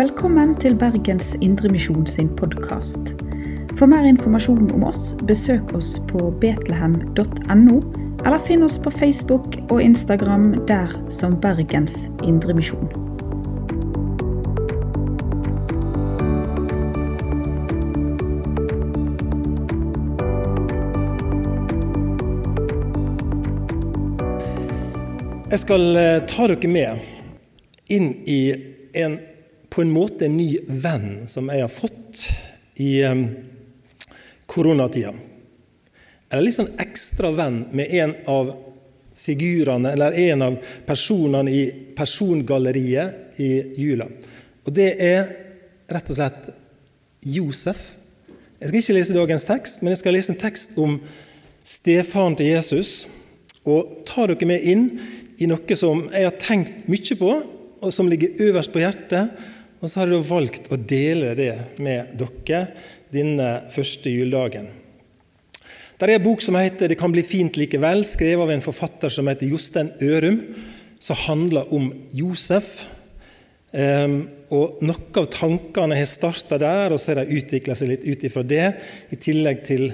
Velkommen til Bergens Indremisjon sin podkast. For mer informasjon om oss, besøk oss på betlehem.no, eller finn oss på Facebook og Instagram der som Bergens Indremisjon. Jeg skal eh, ta dere med inn i en på en måte en ny venn som jeg har fått i koronatida. Eller litt sånn ekstra venn med en av figurene, eller en av personene i persongalleriet i jula. Og det er rett og slett Josef. Jeg skal ikke lese dagens tekst, men jeg skal lese en tekst om stefaren til Jesus. Og ta dere med inn i noe som jeg har tenkt mye på, og som ligger øverst på hjertet. Og så har jeg valgt å dele det med dere denne første juledagen. Det er en bok som heter 'Det kan bli fint likevel', skrevet av en forfatter som heter Jostein Ørum, som handler om Josef. Um, og Noen av tankene har starta der, og så har de utvikla seg litt ut ifra det, i tillegg til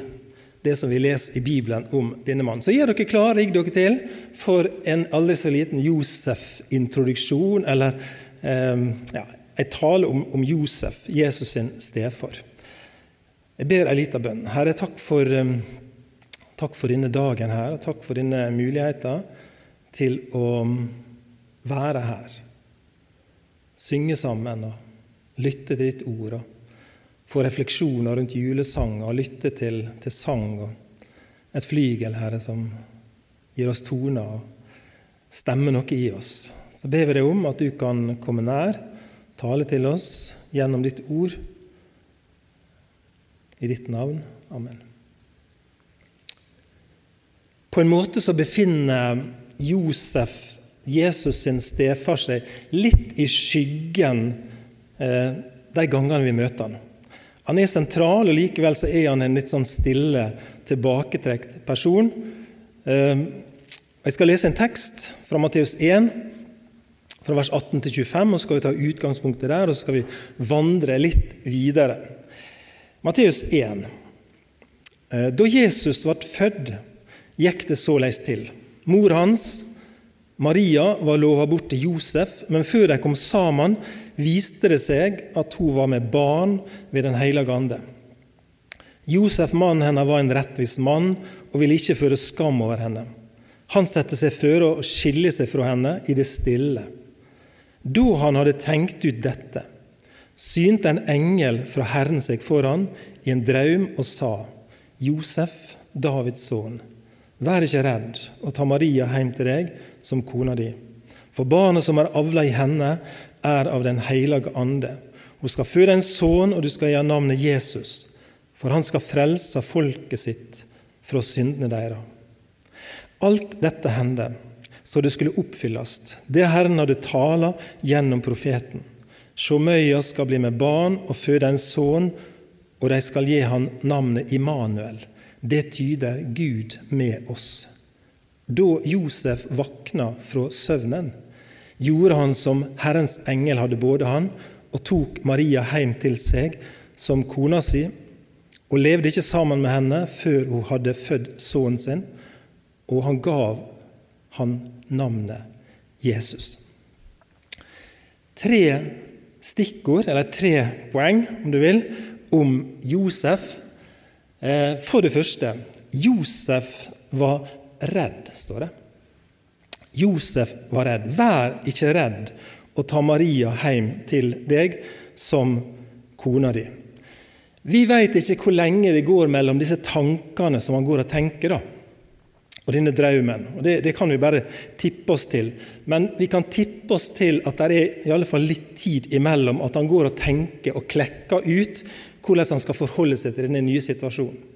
det som vi leser i Bibelen om denne mannen. Så gjør dere klare, rigg dere til for en aldri så liten Josef-introduksjon, eller eh, ja, en tale om, om, Josef, Jesus sin stefar. Jeg ber ei lita bønn. Herre, takk for, um, takk for denne dagen her, og takk for denne muligheten til å være her. Synge sammen og lytte til ditt ord. og få refleksjoner rundt julesanger og lytte til, til sang og et flygel, Herre, som gir oss toner og stemmer noe i oss. Så ber vi deg om at du kan komme nær, tale til oss gjennom ditt ord. I ditt navn. Amen. På en måte så befinner Josef, Jesus sin stefar, seg litt i skyggen eh, de gangene vi møter han. Han er sentral, og likevel så er han en litt sånn stille, tilbaketrekt person. Eh, jeg skal lese en tekst fra Matteus 1, fra vers 18 til 25, og så skal vi ta utgangspunktet der, og så skal vi vandre litt videre. Matteus 1. Eh, da Jesus ble født, gikk det såleis til. Mor hans, Maria, var lova bort til Josef, men før de kom sammen, viste det seg at hun var med barn ved Den hellige ande. Josef, mannen hennes, var en rettvis mann og ville ikke føre skam over henne. Han satte seg føre å skille seg fra henne i det stille. Da han hadde tenkt ut dette, synte en engel fra Herren seg foran i en drøm og sa:" Josef, Davids sønn, vær ikke redd og ta Maria hjem til deg som kona di. For barnet som er avla i henne, er av Den hellige ande. Hun skal føde en sønn, og du skal gi navnet Jesus, for han skal frelse folket sitt fra syndene deres. Alt dette hendte så det skulle oppfylles, det Herren hadde tala gjennom profeten. Sjåmøya møya skal bli med barn og føde en sønn, og de skal gi han navnet Immanuel. Det tyder Gud med oss. Da Josef vakna fra søvnen, gjorde han som Herrens engel hadde både han, og tok Maria hjem til seg som kona si, og levde ikke sammen med henne før hun hadde født sønnen sin, og han gav han navnet Jesus. Tre stikkord, eller tre poeng, om du vil, om Josef. Eh, for det første Josef var redd, står det. Josef var redd. Vær ikke redd å ta Maria hjem til deg som kona di. Vi vet ikke hvor lenge det går mellom disse tankene som han går og tenker, da, og denne drømmen. Og det, det, kan vi bare tippe oss til. Men vi kan tippe oss til at det er i alle fall litt tid imellom at han går og tenker og klekker ut hvordan han skal forholde seg til denne nye situasjonen.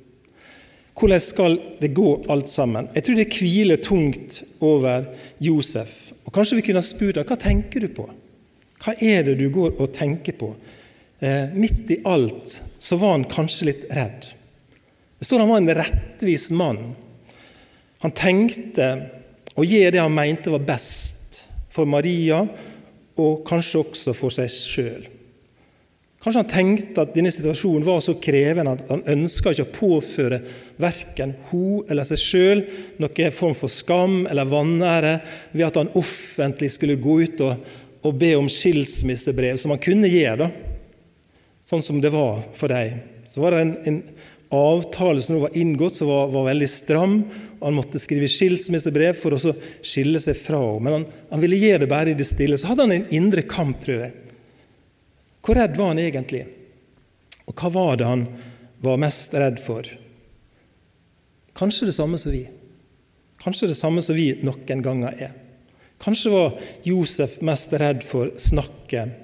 Hvordan skal det gå, alt sammen? Jeg tror det hviler tungt over Josef. Og Kanskje vi kunne ha spurt ham hva tenker du på? Hva er det du går og tenker på? Eh, midt i alt så var han kanskje litt redd. Det står han var en rettvis mann. Han tenkte å gi det han mente var best for Maria, og kanskje også for seg sjøl. Kanskje han tenkte at denne situasjonen var så krevende at han ønska ikke å påføre verken hun eller seg sjøl noen form for skam eller vanære ved at han offentlig skulle gå ut og, og be om skilsmissebrev, som han kunne gjøre, da. sånn som det var for dem. Så var det en, en avtale som nå var inngått, som var, var, veldig stram. Og Han måtte skrive skilsmissebrev for å skille seg fra henne. Men han, han ville gjøre det bare i det stille. Så hadde han en indre kamp, tror jeg hvor redd var han egentlig? Og hva var det han var mest redd for? Kanskje det samme som vi. Kanskje det samme som vi noen ganger er. Kanskje var Josef mest redd for snakket.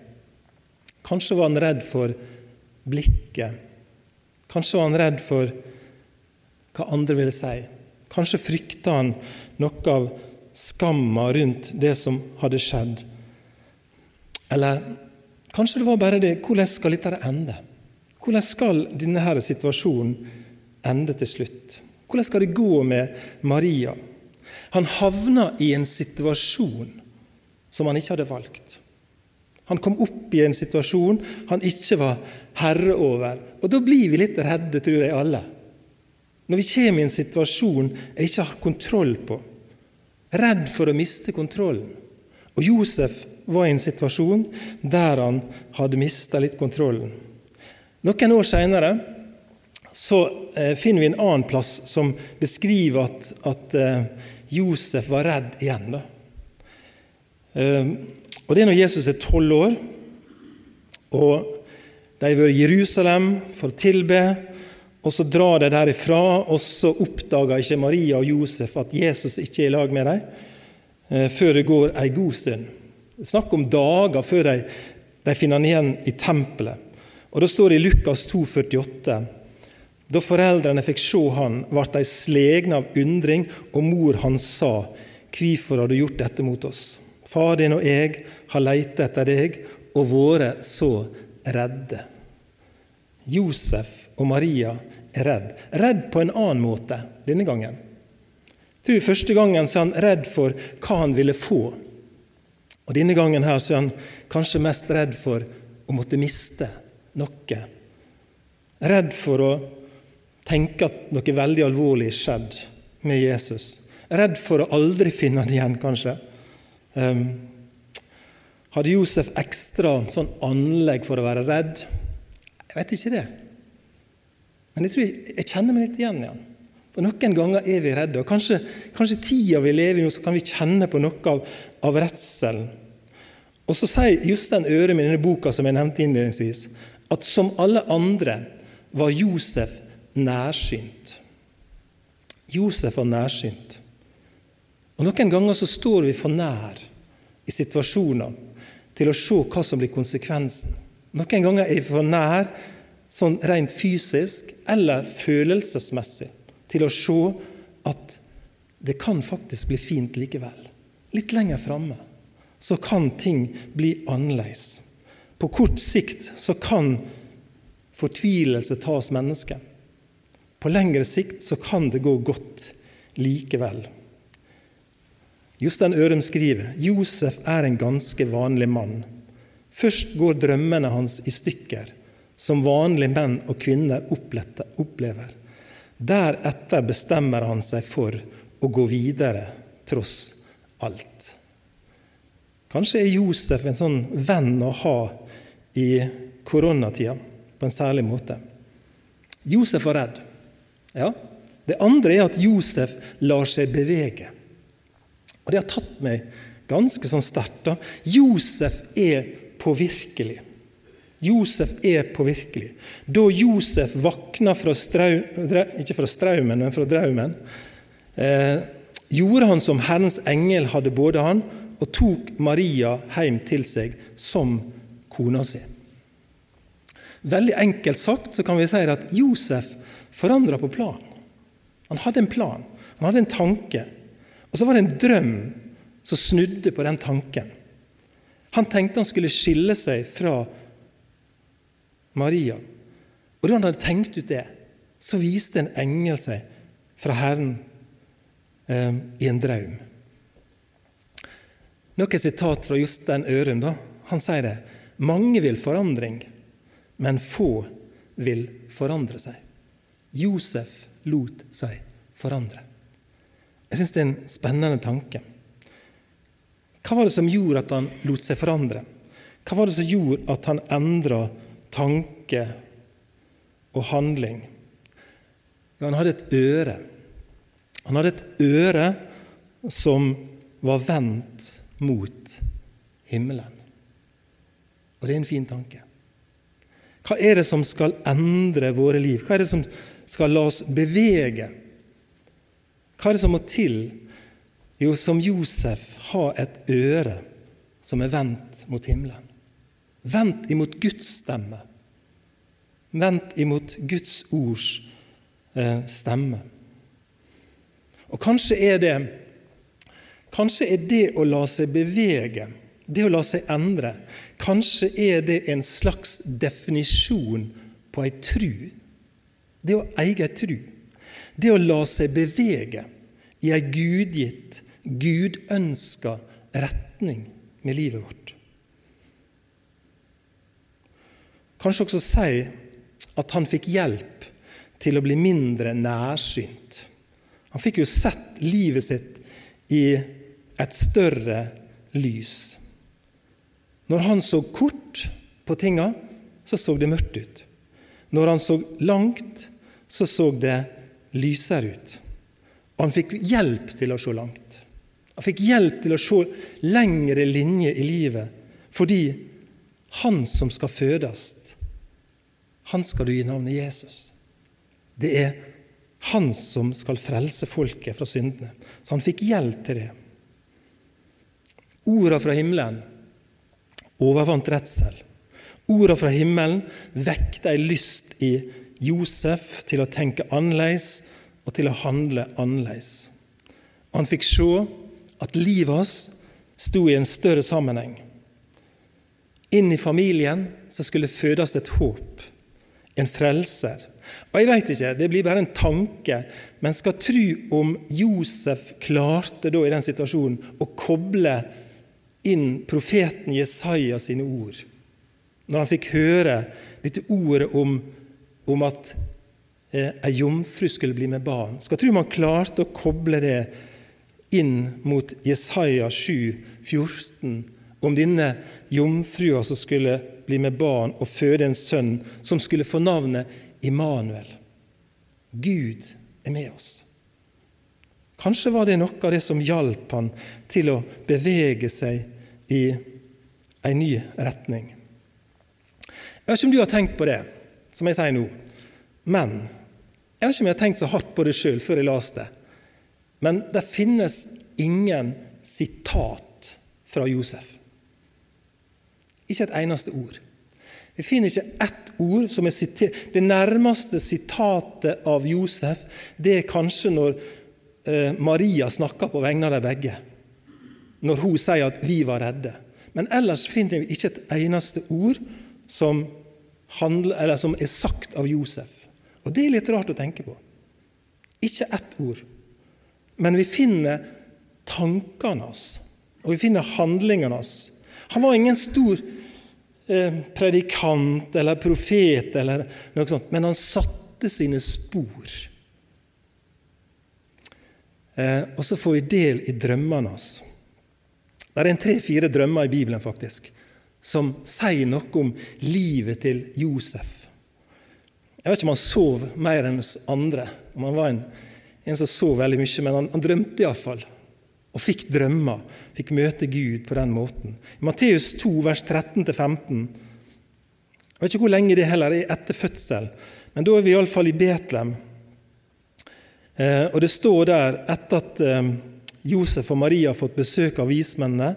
Kanskje var han redd for blikket. Kanskje var han redd for hva andre ville si. Kanskje frykta han noe av skamma rundt det som hadde skjedd. Eller Kanskje det var bare det Hvordan skal dette ende? Hvordan skal denne situasjonen ende til slutt? Hvordan skal det gå med Maria? Han havna i en situasjon som han ikke hadde valgt. Han kom opp i en situasjon han ikke var herre over. Og da blir vi litt redde, tror jeg alle. Når vi kommer i en situasjon jeg ikke har kontroll på. Redd for å miste kontrollen. Og Josef var i en situasjon der han hadde mista litt kontrollen. Noen år seinere eh, finner vi en annen plass som beskriver at, at eh, Josef var redd igjen. Da. og Det er når Jesus er tolv år, og de har vært i Jerusalem for å tilbe. Og Så drar de derifra, og så oppdager ikke Maria og Josef at Jesus ikke er i lag med dem, eh, før det går ei god stund. Snakk om dager før de, de finner han igjen i tempelet. Og Da står det i Lukas 2, 48, Da foreldrene fikk se han, ble de slegne av undring, og mor hans sa, Hvorfor har du gjort dette mot oss? Far din og jeg har leita etter deg og vært så redde. Josef og Maria er redd. Redd på en annen måte denne gangen. Jeg tror Første gangen så er han redd for hva han ville få. Og Denne gangen her så er han kanskje mest redd for å måtte miste noe. Redd for å tenke at noe veldig alvorlig skjedde skjedd med Jesus. Redd for å aldri finne han igjen, kanskje. Um, hadde Josef ekstra sånn anlegg for å være redd? Jeg vet ikke det. Men jeg tror jeg, jeg kjenner meg litt igjen i han. For Noen ganger er vi redde. og Kanskje, kanskje tida vi lever i nå, så kan vi kjenne på noe av, av redselen. Og så sier Jostein Ørum i denne boka som jeg nevnte innledningsvis, at som alle andre var Josef nærsynt. Josef var nærsynt. Og Noen ganger så står vi for nær i situasjoner til å se hva som blir konsekvensen. Noen ganger er vi for nær sånn rent fysisk eller følelsesmessig til å se at det kan faktisk bli fint likevel. Litt lenger framme så kan ting bli annerledes. På kort sikt så kan fortvilelse ta oss mennesker. På lengre sikt så kan det gå godt likevel. Jostein Ørum skriver Josef er en ganske vanlig mann. Først går drømmene hans i stykker, som vanlige menn og kvinner opplever. Deretter bestemmer han seg for å gå videre tross alt. Kanskje er Josef en sånn venn å ha i koronatida på en særlig måte. Josef var redd. Ja. Det andre er at Josef lar seg bevege. Og Det har tatt meg ganske sånn sterkt. Josef er påvirkelig. Josef er påvirkelig. Da Josef våkna fra strau, ikke fra straumen, men fra draumen, eh, gjorde han som Herrens engel hadde både han, og tok Maria hjem til seg som kona si. Veldig enkelt sagt så kan vi si at Josef forandra på plan. Han hadde en plan, han hadde en tanke. Og så var det en drøm som snudde på den tanken. Han tenkte han skulle skille seg fra Maria. Og da han hadde tenkt ut det, så viste en engel seg fra Herren eh, i en drøm. Noe sitat fra Jostein Ørum. da. Han sier det. Mange vil forandring, men få vil forandre seg. Josef lot seg forandre. Jeg syns det er en spennende tanke. Hva var det som gjorde at han lot seg forandre? Hva var det som gjorde at han endra tanke og handling? Ja, han hadde et øre. Han hadde et øre som var vendt mot himmelen. Og det er en fin tanke. Hva er det som skal endre våre liv? Hva er det som skal la oss bevege? Hva er det som må til? Jo, som Josef, ha et øre som er vendt mot himmelen. Vendt imot Guds stemme. Vent imot Guds ords eh, stemme. Og kanskje er det Kanskje er det å la seg bevege, det å la seg endre, kanskje er det en slags definisjon på ei tru. Det å eie ei tru. Det å la seg bevege i ei gudgitt, gudønska retning med livet vårt. Kanskje også si at han fikk hjelp til å bli mindre nærsynt. Han fikk jo sett livet sitt i et større lys. Når han så kort på tinga, så så det mørkt ut. Når han så langt, så så det lysere ut. Og han fikk hjelp til å se langt. Han fikk hjelp til å se lengre linjer i livet, fordi han som skal fødes, han skal du gi navnet Jesus. Det er han som skal frelse folket fra syndene. Så han fikk hjelp til det. Orda fra himmelen overvant redsel. Orda fra himmelen vekte ei lyst i Josef til å tenke annerledes og til å handle annerledes. Han fikk se at livet hans sto i en større sammenheng. Inn i familien så skulle fødes et håp, en frelser. Og jeg vet ikke, Det blir bare en tanke, men skal tro om Josef klarte da i den situasjonen å koble inn profeten Jesaja sine ord, når han fikk høre dette ordet om, om at eh, jomfru skulle bli med barn. Skal tro han klarte å koble det inn mot Jesaja 7, 14, om denne jomfrua som skulle bli med barn og føde en sønn, som skulle få navnet Immanuel. Gud er med oss. Kanskje var det noe av det som hjalp han til å bevege seg i en ny retning. Jeg vet ikke om du har tenkt på det, som jeg sier nå, men jeg vet ikke om jeg har tenkt så hardt på det sjøl før jeg leste det. Men det finnes ingen sitat fra Josef. Ikke et eneste ord. Vi finner ikke ett ord som er sitert. Det nærmeste sitatet av Josef det er kanskje når eh, Maria snakker på vegne av de begge når hun sier at 'vi var redde'. Men ellers finner vi ikke et eneste ord som, handler, som er sagt av Josef. Og det er litt rart å tenke på. Ikke ett ord. Men vi finner tankene hans, og vi finner handlingene hans. Han var ingen stor eh, predikant eller profet, eller noe sånt, men han satte sine spor. Eh, og så får vi del i drømmene hans. Det er en tre-fire drømmer i Bibelen faktisk, som sier noe om livet til Josef. Jeg vet ikke om han sov mer enn oss andre, om han var en, en som sov veldig mye, men han, han drømte iallfall. Og fikk drømmer, fikk møte Gud på den måten. I Matteus 2, vers 13-15 Jeg vet ikke hvor lenge det heller er etter fødsel, men da er vi iallfall i Betlehem. Eh, og det står der etter at eh, Josef og Maria har fått besøk av vismennene,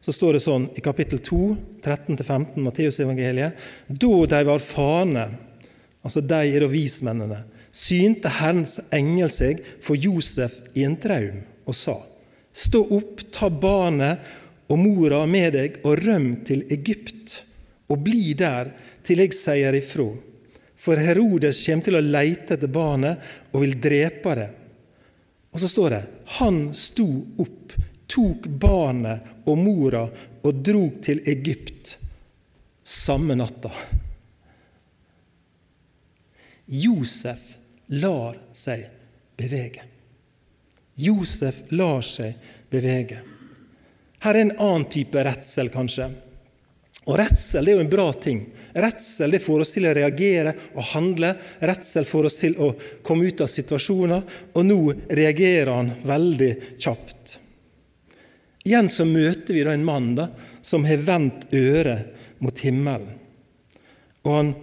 så står det sånn i kapittel 2, 13-15, Matteusevangeliet. Da de var fane, altså de er da vismennene, synte Herrens engel seg for Josef i en traum og sa:" Stå opp, ta barnet og mora med deg og røm til Egypt, og bli der til jeg sier ifra. For Herodes kommer til å leite etter barnet og vil drepe det. Og så står det han sto opp, tok barnet og mora og drog til Egypt samme natta. Josef lar seg bevege. Josef lar seg bevege. Her er en annen type redsel, kanskje. Og redsel er jo en bra ting. Redsel det får oss til å reagere og handle. Redsel får oss til å komme ut av situasjoner, og nå reagerer han veldig kjapt. Igjen så møter vi da en mann da, som har vendt øret mot himmelen. Og han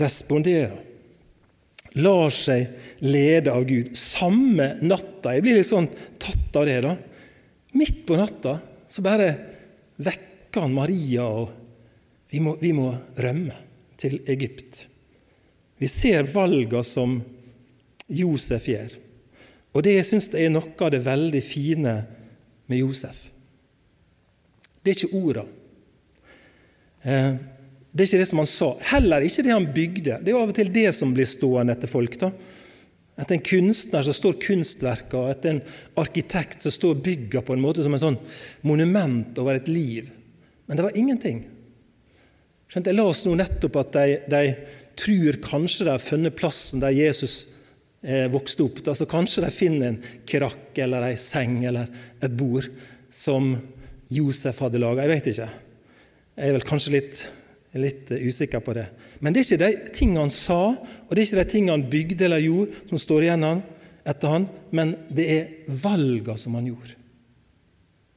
responderer. Lar seg lede av Gud. Samme natta. Jeg blir litt sånn tatt av det. da. Midt på natta så bare vekker han Maria, og vi må, vi må rømme til Egypt. Vi ser valga som Josef gjør. Og det jeg er noe av det veldig fine med Josef. Det er ikke orda. Eh, det er ikke det som han sa. Heller ikke det han bygde. Det er jo av og til det som blir stående etter folk. da. Etter en kunstner så står kunstverket, og etter en arkitekt så står bygga på en måte som en sånn monument over et liv. Men det var ingenting. Skjønt, jeg las nå nettopp at de, de, tror kanskje de har funnet plassen der Jesus eh, vokste opp. Altså Kanskje de finner en krakk eller ei seng eller et bord som Josef hadde laga. Jeg vet ikke. Jeg er vel kanskje litt, litt usikker på det. Men det er ikke de tingene han sa, og det er ikke de tingene han bygde eller gjorde, som står igjen etter han, men det er valgene som han gjorde.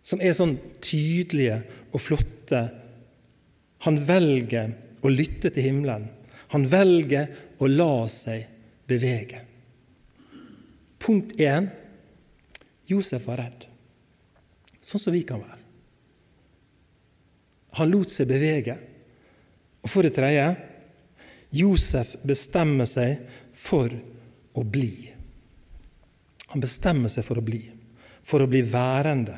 Som er sånn tydelige og flotte. Han velger å lytte til himmelen. Han velger å la seg bevege. Punkt én Josef var redd, sånn som vi kan være. Han lot seg bevege. Og for det tredje Josef bestemmer seg for å bli. Han bestemmer seg for å bli, for å bli værende.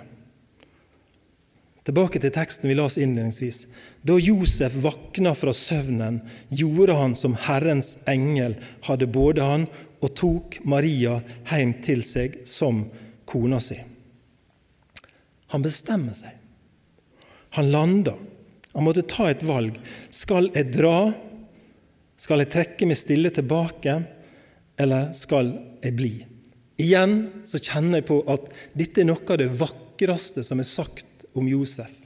Tilbake til teksten vi las innledningsvis. Da Josef våkna fra søvnen, gjorde han som Herrens engel hadde både han, og tok Maria hjem til seg som kona si. Han bestemmer seg. Han landa. Han måtte ta et valg. Skal jeg dra? Skal jeg trekke meg stille tilbake, eller skal jeg bli? Igjen så kjenner jeg på at dette er noe av det vakreste som er sagt om Josef.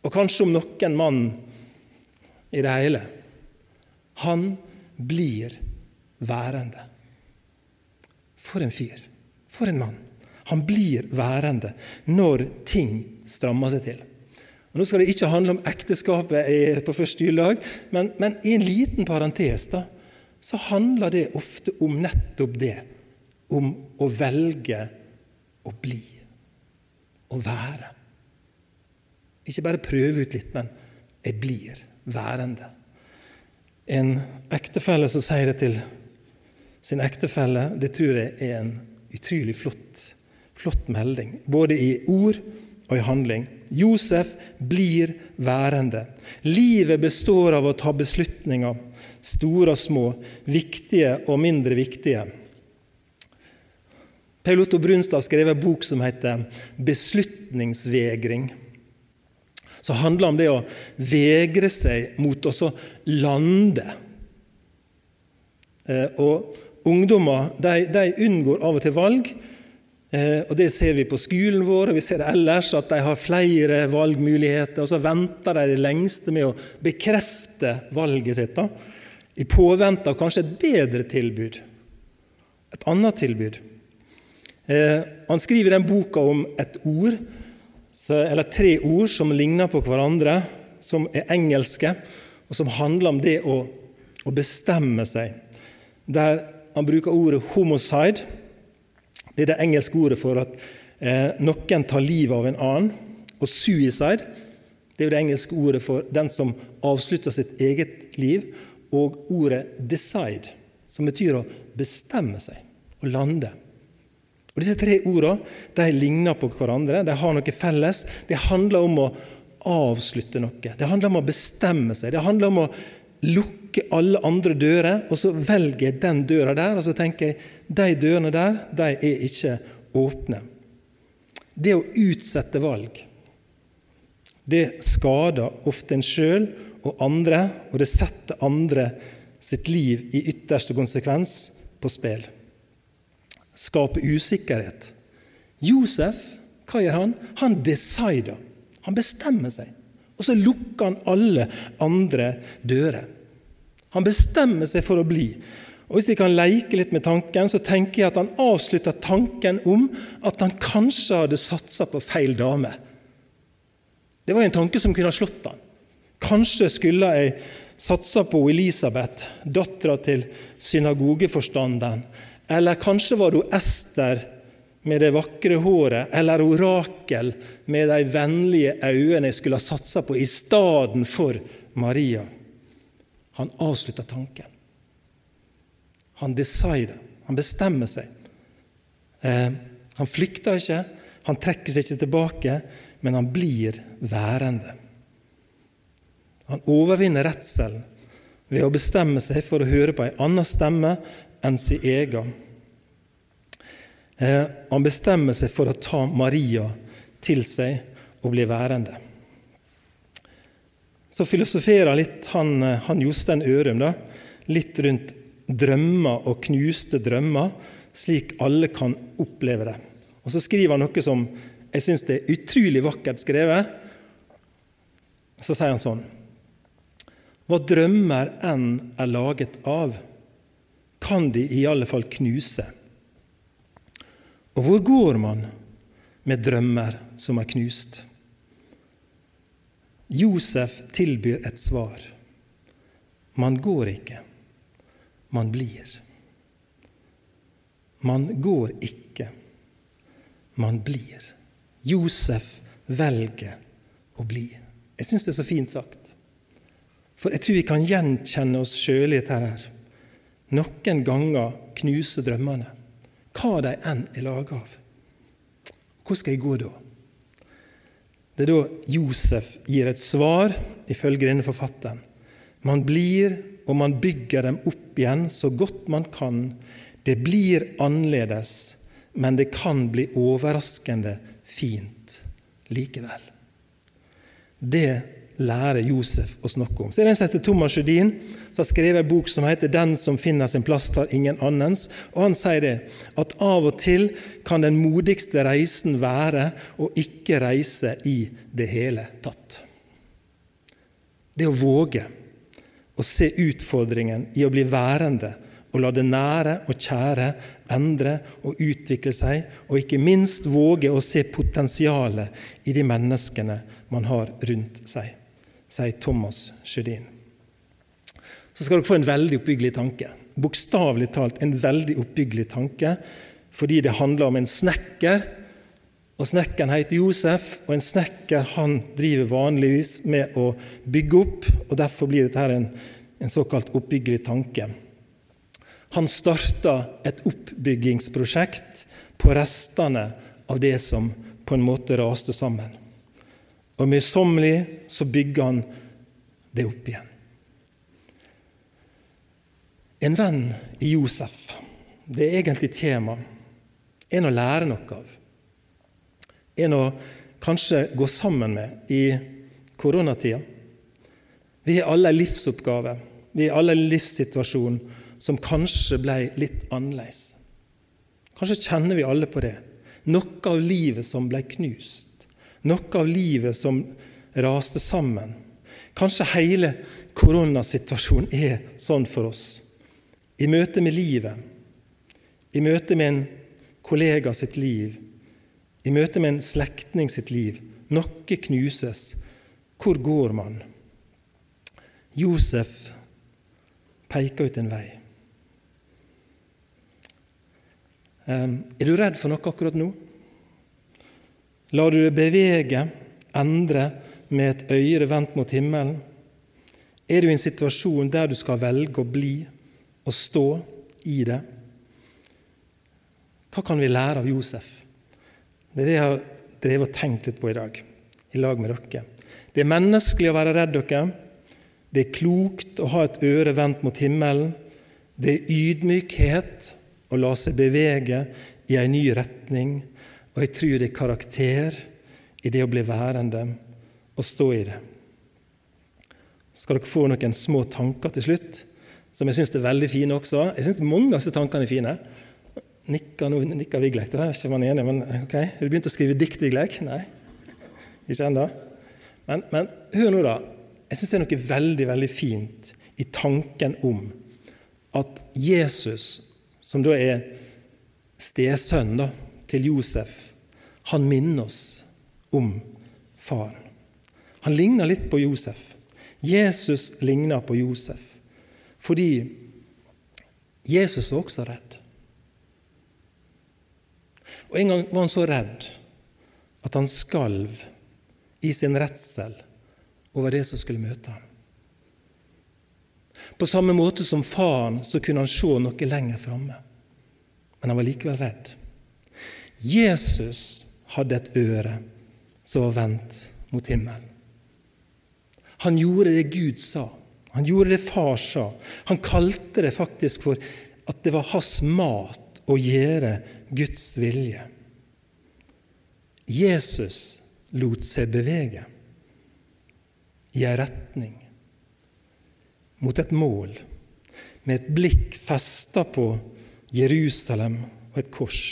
Og kanskje om noen mann i det hele. Han blir værende. For en fyr. For en mann. Han blir værende når ting strammer seg til. Og nå skal det ikke handle om ekteskapet på første juledag, men, men, i en liten parentes da, så handler det ofte om nettopp det. Om å velge å bli. Å være. Ikke bare prøve ut litt, men jeg blir værende. En ektefelle som sier det til sin ektefelle, det tror jeg er en utrolig flott Flott melding, både i ord og i handling. Josef blir værende. Livet består av å ta beslutninger, store og små, viktige og mindre viktige. Paul Otto Brunstad skrev en bok som heter 'Beslutningsvegring'. Som handler om det å vegre seg mot å lande. Eh, og Ungdommer de, de unngår av og til valg og Det ser vi på skolen vår, og vi ser ellers, at de har flere valgmuligheter. Og så venter de det lengste med å bekrefte valget sitt, da, i påvente av kanskje et bedre tilbud. Et annet tilbud. Eh, han skriver den boka om et ord, eller tre ord som ligner på hverandre, som er engelske, og som handler om det å, å bestemme seg. Der han bruker ordet 'homicide', det er det engelske ordet for at eh, noen tar livet av en annen. Og 'suicide' det er jo det engelske ordet for den som avslutter sitt eget liv. Og ordet 'decide', som betyr å bestemme seg, å lande. Og Disse tre ordene de ligner på hverandre, de har noe felles. Det handler om å avslutte noe. Det handler om å bestemme seg. Det handler om å lukke alle andre dører, og så velger jeg den døra der, og så tenker jeg de dørene der de er ikke åpne. Det å utsette valg, det skader ofte en sjøl og andre, og det setter andre sitt liv i ytterste konsekvens på spill. Skape usikkerhet. Josef, hva gjør han? Han decider. Han bestemmer seg. Og så lukker han alle andre dører. Han bestemmer seg for å bli. Og Hvis vi kan leke litt med tanken, så tenker jeg at han avslutter tanken om at han kanskje hadde satsa på feil dame. Det var en tanke som kunne ha slått han. Kanskje skulle jeg satsa på Elisabeth, dattera til synagogeforstanderen. Eller kanskje var det Ester med det vakre håret, eller orakel med de vennlige øynene jeg skulle ha satsa på i stedet for Maria. Han avslutta tanken. Han decider. Han bestemmer seg. Eh, han flykter ikke, han trekker seg ikke tilbake, men han blir værende. Han overvinner redselen ved å bestemme seg for å høre på en annen stemme enn sin egen. Eh, han bestemmer seg for å ta Maria til seg og bli værende. Så filosoferer litt han, eh, han Jostein Ørum da, litt rundt drømmer og knuste drømmer, slik alle kan oppleve det. Og Så skriver han noe som jeg syns er utrolig vakkert skrevet. Så sier han sånn hva drømmer enn er laget av, kan de i alle fall knuse. Og hvor går man med drømmer som er knust? Josef tilbyr et svar. Man går ikke, man blir. Man går ikke, man blir. Josef velger å bli. Jeg syns det er så fint sagt. For jeg tror vi kan gjenkjenne oss sjøl i dette her. Noen ganger knuser drømmene, hva de enn er laga av. Hvor skal jeg gå da? Det er da Josef gir et svar, ifølge denne forfatteren. Man blir og man bygger dem opp igjen så godt man kan. Det blir annerledes, men det kan bli overraskende fint likevel. Det lærer Josef å snakke om. Så er det en som heter Thomas Judin, som har skrevet en bok som heter 'Den som finner sin plass, tar ingen annens'. Og Han sier det, at av og til kan den modigste reisen være å ikke reise i det hele tatt. Det å våge å se utfordringen i å bli værende og la det nære og kjære endre og utvikle seg, og ikke minst våge å se potensialet i de menneskene man har rundt seg sier Thomas Sjødin. Så skal dere få en veldig oppbyggelig tanke. Bokstavelig talt en veldig oppbyggelig tanke, fordi det handler om en snekker. Og Snekkeren heter Josef, og en snekker han driver vanligvis med å bygge opp. og Derfor blir dette en, en såkalt oppbyggelig tanke. Han starta et oppbyggingsprosjekt på restene av det som på en måte raste sammen. Og møysommelig så bygger han det opp igjen. En venn i Josef, det er egentlig tema. En å lære noe av. En å kanskje gå sammen med i koronatida. Vi har alle en livsoppgave, vi har alle en livssituasjon som kanskje ble litt annerledes. Kanskje kjenner vi alle på det. Noe av livet som ble knust noe av livet som raste sammen. Kanskje hele koronasituasjonen er sånn for oss. I møte med livet, i møte med en kollega sitt liv, i møte med en slektning sitt liv. Noe knuses. Hvor går man? Josef peker ut en vei. Er du redd for noe akkurat nå? Lar du deg bevege, endre, med et øye vendt mot himmelen? Er du i en situasjon der du skal velge å bli og stå i det? Hva kan vi lære av Josef? Det er det jeg har drevet og tenkt litt på i dag, i lag med dere. Det er menneskelig å være redd dere. Det er klokt å ha et øre vendt mot himmelen. Det er ydmykhet å la seg bevege i en ny retning og jeg tror det er karakter i det å bli værende og stå i det. Skal dere få noen små tanker til slutt som jeg syns er veldig fine også. Jeg syns mange av disse tankene er fine. Nikker, nå nikker Vigleik. Da er ikke man enig, men ok. Har du begynt å skrive dikt, Vigleik? Nei? Ikke ennå? Men, men hør nå, da. Jeg syns det er noe veldig, veldig fint i tanken om at Jesus, som da er stesønn til Josef, han minner oss om faren. Han ligner litt på Josef. Jesus ligner på Josef fordi Jesus var også redd. Og En gang var han så redd at han skalv i sin redsel over det som skulle møte ham. På samme måte som faren så kunne han se noe lenger framme, men han var likevel redd. Jesus hadde et øre som var vendt mot himmelen. Han gjorde det Gud sa. Han gjorde det far sa. Han kalte det faktisk for at det var hans mat å gjøre Guds vilje. Jesus lot seg bevege i en retning, mot et mål, med et blikk festa på Jerusalem og et kors.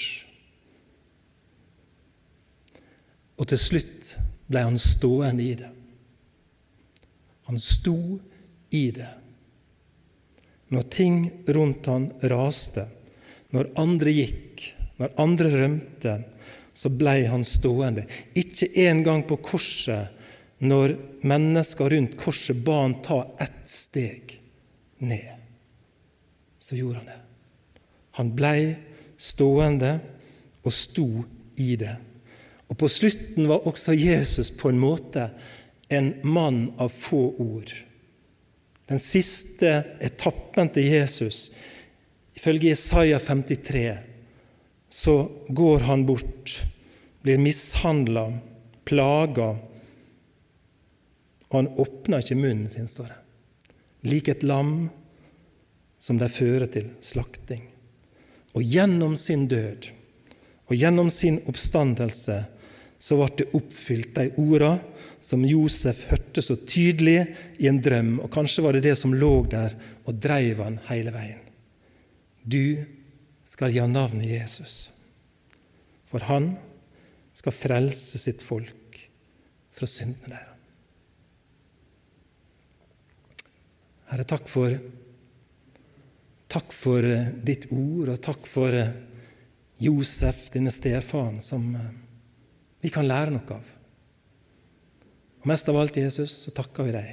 Og til slutt ble han stående i det. Han sto i det. Når ting rundt han raste, når andre gikk, når andre rømte, så blei han stående. Ikke engang på korset, når mennesker rundt korset ba han ta ett steg ned. Så gjorde han det. Han blei stående og sto i det. Og på slutten var også Jesus på en måte en mann av få ord. Den siste etappen til Jesus, ifølge Isaiah 53, så går han bort, blir mishandla, plaga, og han åpner ikke munnen sin, står det. Lik et lam som de fører til slakting. Og gjennom sin død og gjennom sin oppstandelse så ble det oppfylt de orda som Josef hørte så tydelig i en drøm, og kanskje var det det som lå der og dreiv han hele veien. Du skal gi ham navnet Jesus, for han skal frelse sitt folk fra syndene deres. Herre, takk for, takk for eh, ditt ord, og takk for eh, Josef, denne stefaren, som eh, vi kan lære noe av. Og Mest av alt, Jesus, så takker vi deg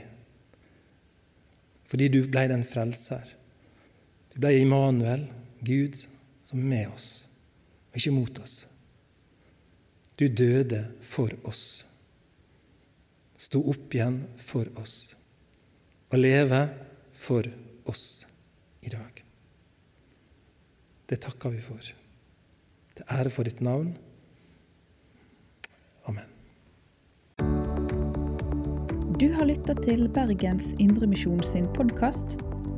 fordi du ble den frelser. Du ble Immanuel, Gud, som er med oss, og ikke mot oss. Du døde for oss, sto opp igjen for oss, og leve for oss i dag. Det takker vi for. Til ære for ditt navn. Amen. Du har lytta til Bergens Indremisjon sin podkast.